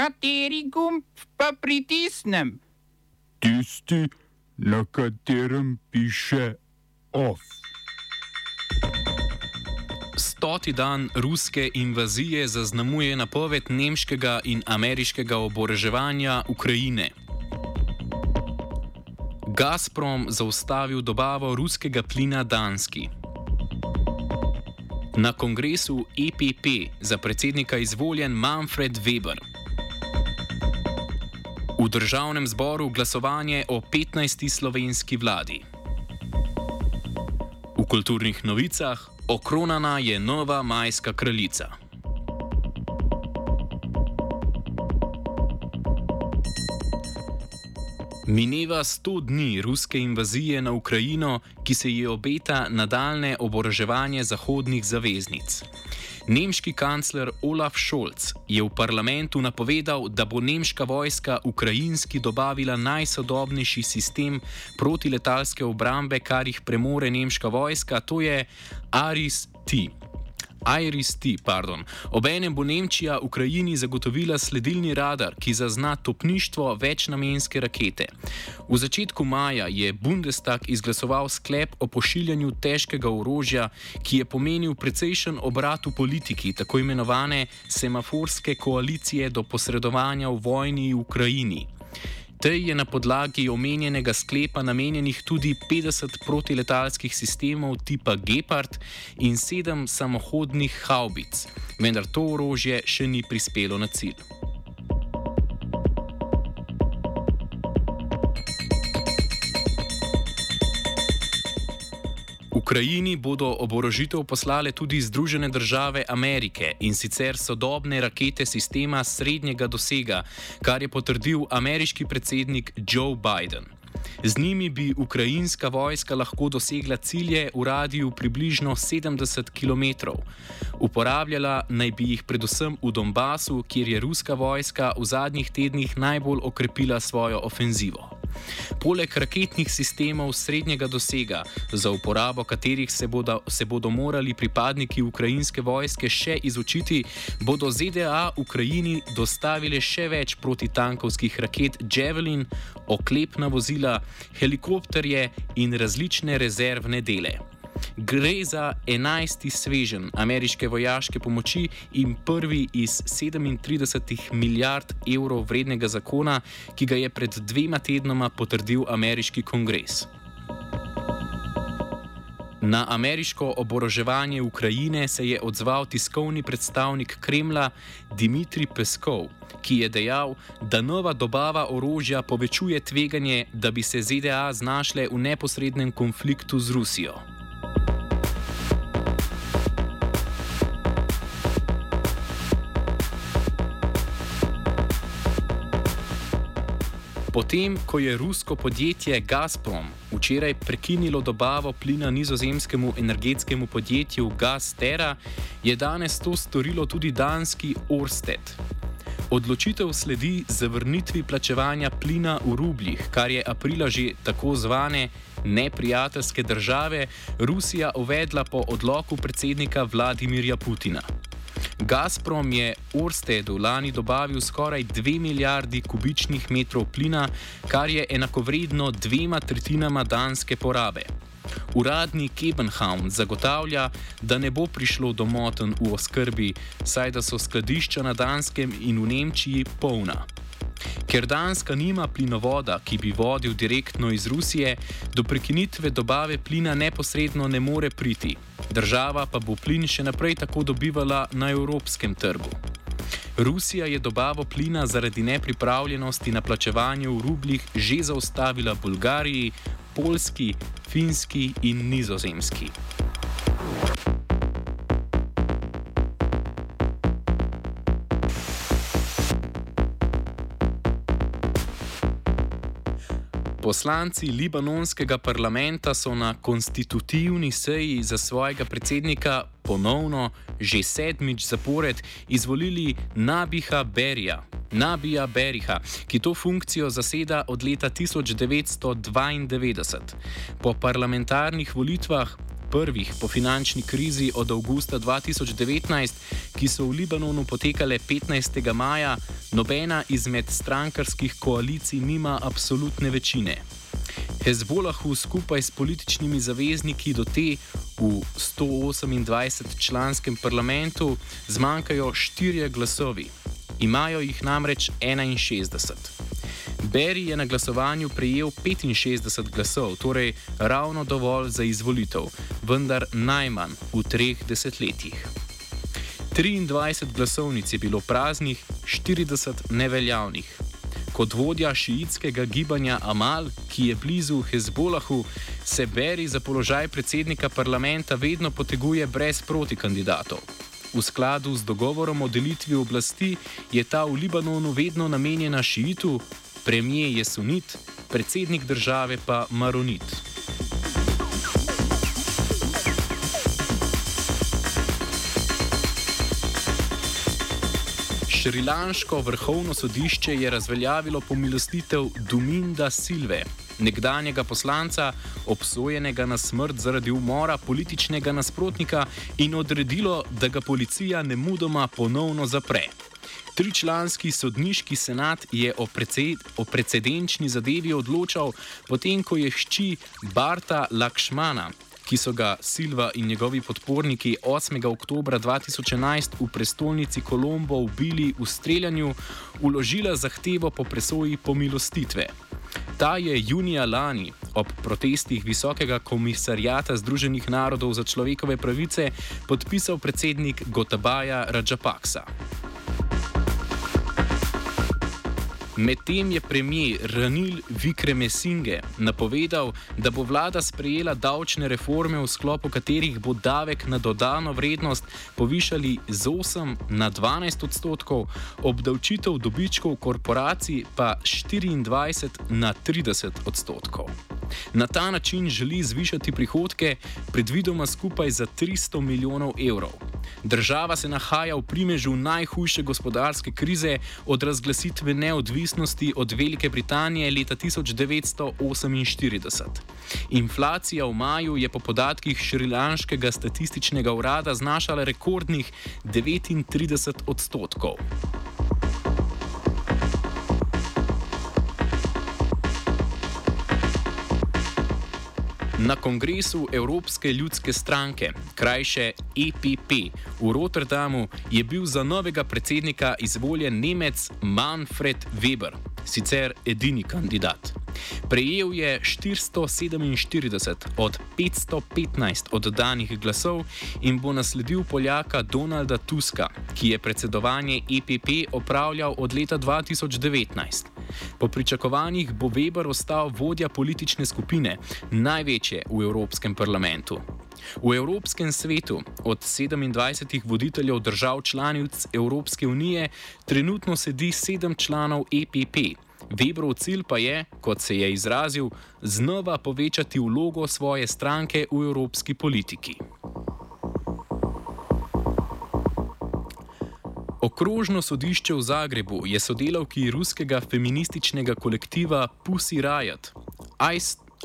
Kateri gumb pa pritisnem? Tisti, na katerem piše OF. Stoti dan ruske invazije zaznamuje napoved nemškega in ameriškega oboroževanja Ukrajine. Gazprom zaustavil dobavo ruskega plina Danski. Na kongresu EPP za predsednika izvoljen Manfred Weber. V državnem zboru glasovanje o 15. slovenski vladi. V kulturnih novicah okronana je nova majska kraljica. Mineva 100 dni ruske invazije na Ukrajino, ki se ji obeta nadaljne oboroževanje zahodnih zaveznic. Nemški kancler Olaf Scholz je v parlamentu napovedal, da bo nemška vojska ukrajinski dobavila najsodobnejši sistem protiletalske obrambe, kar jih premore nemška vojska, to je Aris-T. IRIS-T, pardon. Obenem bo Nemčija Ukrajini zagotovila sledilni radar, ki zazna topništvo večnamenske rakete. V začetku maja je Bundestag izglasoval sklep o pošiljanju težkega orožja, ki je pomenil precejšen obrat v politiki tako imenovane semaforske koalicije do posredovanja v vojni v Ukrajini. Tej je na podlagi omenjenega sklepa namenjenih tudi 50 protiletalskih sistemov tipa Gepard in 7 samohodnih haubic, vendar to orožje še ni prispelo na cilj. Ukrajini bodo oborožitev poslale tudi Združene države Amerike in sicer sodobne rakete sistema srednjega dosega, kar je potrdil ameriški predsednik Joe Biden. Z njimi bi ukrajinska vojska lahko dosegla cilje v radiju približno 70 km. Uporabljala naj bi jih predvsem v Donbasu, kjer je ruska vojska v zadnjih tednih najbolj okrepila svojo ofenzivo. Poleg raketnih sistemov srednjega dosega, za uporabo katerih se bodo, se bodo morali pripadniki ukrajinske vojske še izučiti, bodo ZDA Ukrajini dostavile še več protitankovskih raket Javelin, oklepna vozila, helikopterje in različne rezervne dele. Gre za enajsti svežen ameriške vojaške pomoči in prvi iz 37 milijard evrov vrednega zakona, ki ga je pred dvema tednoma potrdil ameriški kongres. Na ameriško oboroževanje Ukrajine se je odzval tiskovni predstavnik Kremla Dimitrij Peskov, ki je dejal, da nova dobava orožja povečuje tveganje, da bi se ZDA znašle v neposrednem konfliktu z Rusijo. Potem, ko je rusko podjetje Gazprom včeraj prekinilo dobavo plina nizozemskemu energetskemu podjetju Gaztera, je danes to storilo tudi danski Orsted. Odločitev sledi zavrnitvi plačevanja plina v rubljih, kar je aprila že tako zvane neprijateljske države Rusija uvedla po odloku predsednika Vladimirja Putina. Gazprom je Orstedu lani dobavil skoraj 2 milijardi kubičnih metrov plina, kar je enakovredno dvema tretjinama danske porabe. Uradni Kebenhavn zagotavlja, da ne bo prišlo do motenj v oskrbi, saj da so skladišča na Danskem in v Nemčiji polna. Ker Danska nima plinovoda, ki bi vodil direktno iz Rusije, do prekinitve dobave plina neposredno ne more priti. Država pa bo plin še naprej tako dobivala na evropskem trgu. Rusija je dobavo plina zaradi nepripravljenosti na plačevanje v rubljih že zaustavila Bulgariji, Poljski, Finski in Nizozemski. Poslanci libanonskega parlamenta so na konstitutivni seji za svojega predsednika ponovno, že sedmič zapored, izvolili Nabiha Berija. Nabija Beriha, ki to funkcijo zaseda od leta 1992. Po parlamentarnih volitvah prvih po finančni krizi od avgusta 2019, ki so v Libanonu potekale 15. maja, nobena izmed strankarskih koalicij nima absolutne večine. Hezbolahu skupaj s političnimi zavezniki do te v 128-članskem parlamentu zmanjkajo štirje glasovi. Imajo jih namreč 61. Berry je na glasovanju prejel 65 glasov, torej ravno dovolj za izvolitev, vendar najmanj v treh desetletjih. 23 glasovnic je bilo praznih, 40 neveljavnih. Kot vodja šiitskega gibanja Amal, ki je blizu Hezbolahu, se Berry za položaj predsednika parlamenta vedno poteguje brez protikandidatov. V skladu z dogovorom o delitvi oblasti je ta v Libanonu vedno namenjena šiitu, premijer je sunit, predsednik države pa maronit. Šrilanško vrhovno sodišče je razveljavilo pomilostitev Duminda Silve, nekdanjega poslanca, obsojenega na smrt zaradi umora političnega nasprotnika, in odredilo, da ga policija ne mudoma ponovno zapre. Tričlanski sodniški senat je o, preced, o precedenčni zadevi odločal, potem ko je hči Barta Lakšmana ki so ga Silva in njegovi podporniki 8. oktober 2011 v prestolnici Kolombo ubili v streljanju, uložila zahtevo po presoji pomilostitve. Ta je junija lani ob protestih Visokega komisarjata Združenih narodov za človekove pravice podpisal predsednik Gotabaja Rajapaksa. Medtem je premijer Ranil Vikremesinge napovedal, da bo vlada sprejela davčne reforme, v sklopu katerih bo davek na dodano vrednost povišali z 8 na 12 odstotkov, obdavčitev dobičkov korporacij pa 24 na 30 odstotkov. Na ta način želi zvišati prihodke, predvidoma skupaj za 300 milijonov evrov. Država se nahaja v primežu najhujše gospodarske krize od razglasitve neodvisnosti od Velike Britanije leta 1948. Inflacija v maju je po podatkih Šrilanškega statističnega urada znašala rekordnih 39 odstotkov. Na kongresu Evropske ljudske stranke, krajše EPP, v Rotterdamu je bil za novega predsednika izvoljen Nemec Manfred Weber, sicer edini kandidat. Prejel je 447 od 515 oddanih glasov in bo nasledil Poljaka Donalda Tuska, ki je predsedovanje EPP opravljal od leta 2019. Po pričakovanjih bo Weber ostal vodja politične skupine, največje v Evropskem parlamentu. V Evropskem svetu od 27 voditeljev držav članic Evropske unije trenutno sedi sedem članov EPP. Weberov cilj pa je, kot se je izrazil, znova povečati vlogo svoje stranke v evropski politiki. Okrožno sodišče v Zagrebu je sodelavki ruskega feminističnega kolektiva Pussy Riot,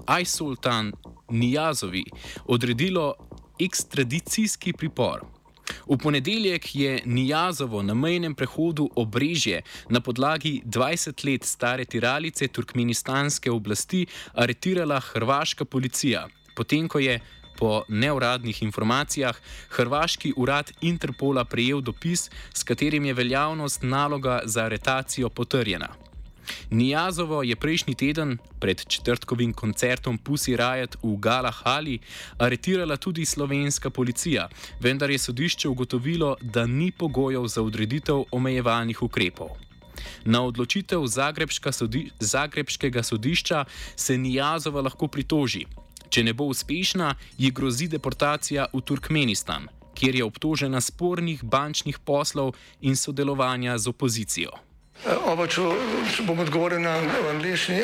Ajsultan Nijazovi, odredilo ekstradicijski pripor. V ponedeljek je Nijazovo na mejnem prehodu Obrežje na podlagi 20 let stare tiralice turkmenistanske oblasti aretirala hrvaška policija, potem ko je po neuradnih informacijah hrvaški urad Interpola prejel dopis, s katerim je veljavnost naloga za aretacijo potrjena. Nijazovo je prejšnji teden pred četrtkovim koncertom Pussy Riot v Galahali aretirala tudi slovenska policija, vendar je sodišče ugotovilo, da ni pogojev za odreditev omejevalnih ukrepov. Na odločitev sodi, Zagrebskega sodišča se Nijazova lahko pritoži. Če ne bo uspešna, ji grozi deportacija v Turkmenistan, kjer je obtožena spornih bančnih poslov in sodelovanja z opozicijo. Oba, če, bom odgovoril na angliški.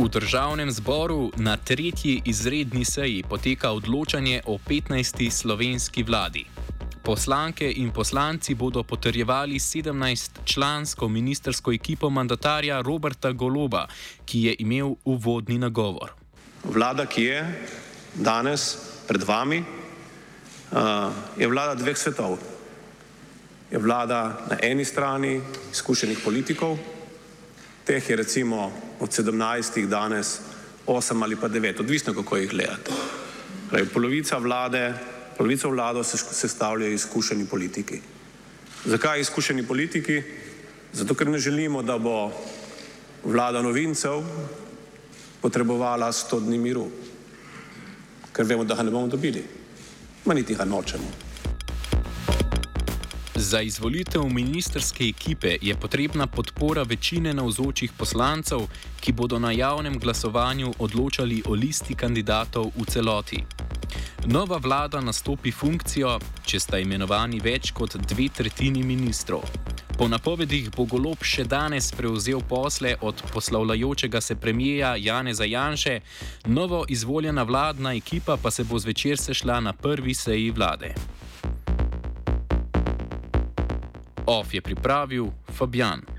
V državnem zboru na tretji izredni seji poteka odločanje o 15. slovenski vladi. Poslanke in poslanci bodo potrjevali 17-člansko ministersko ekipo mandatarja Roberta Goloba, ki je imel uvodni nagovor. Vlada, ki je danes pred vami, je vlada dveh svetov. Je vlada na eni strani izkušenih politikov, teh je recimo od 17 danes 8 ali pa 9, odvisno kako jih gledate. Torej, polovica vlade Polovico vlado se sestavljajo izkušeni politiki. Zakaj izkušeni politiki? Zato, ker ne želimo, da bo vlada novincev potrebovala sto dni miru, ker vemo, da ga ne bomo dobili, ma niti ga nočemo. Za izvolitev ministerske ekipe je potrebna podpora večine navzočih poslancev, ki bodo na javnem glasovanju odločali o listi kandidatov v celoti. Nova vlada nastopi funkcijo, če sta imenovani več kot dve tretjini ministrov. Po napovedih bo golob še danes prevzel posle od poslavljajočega se premijeja Janeza Janše, novo izvoljena vladna ekipa pa se bo zvečer sešla na prvi seji vlade. OF je pripravil Fabian.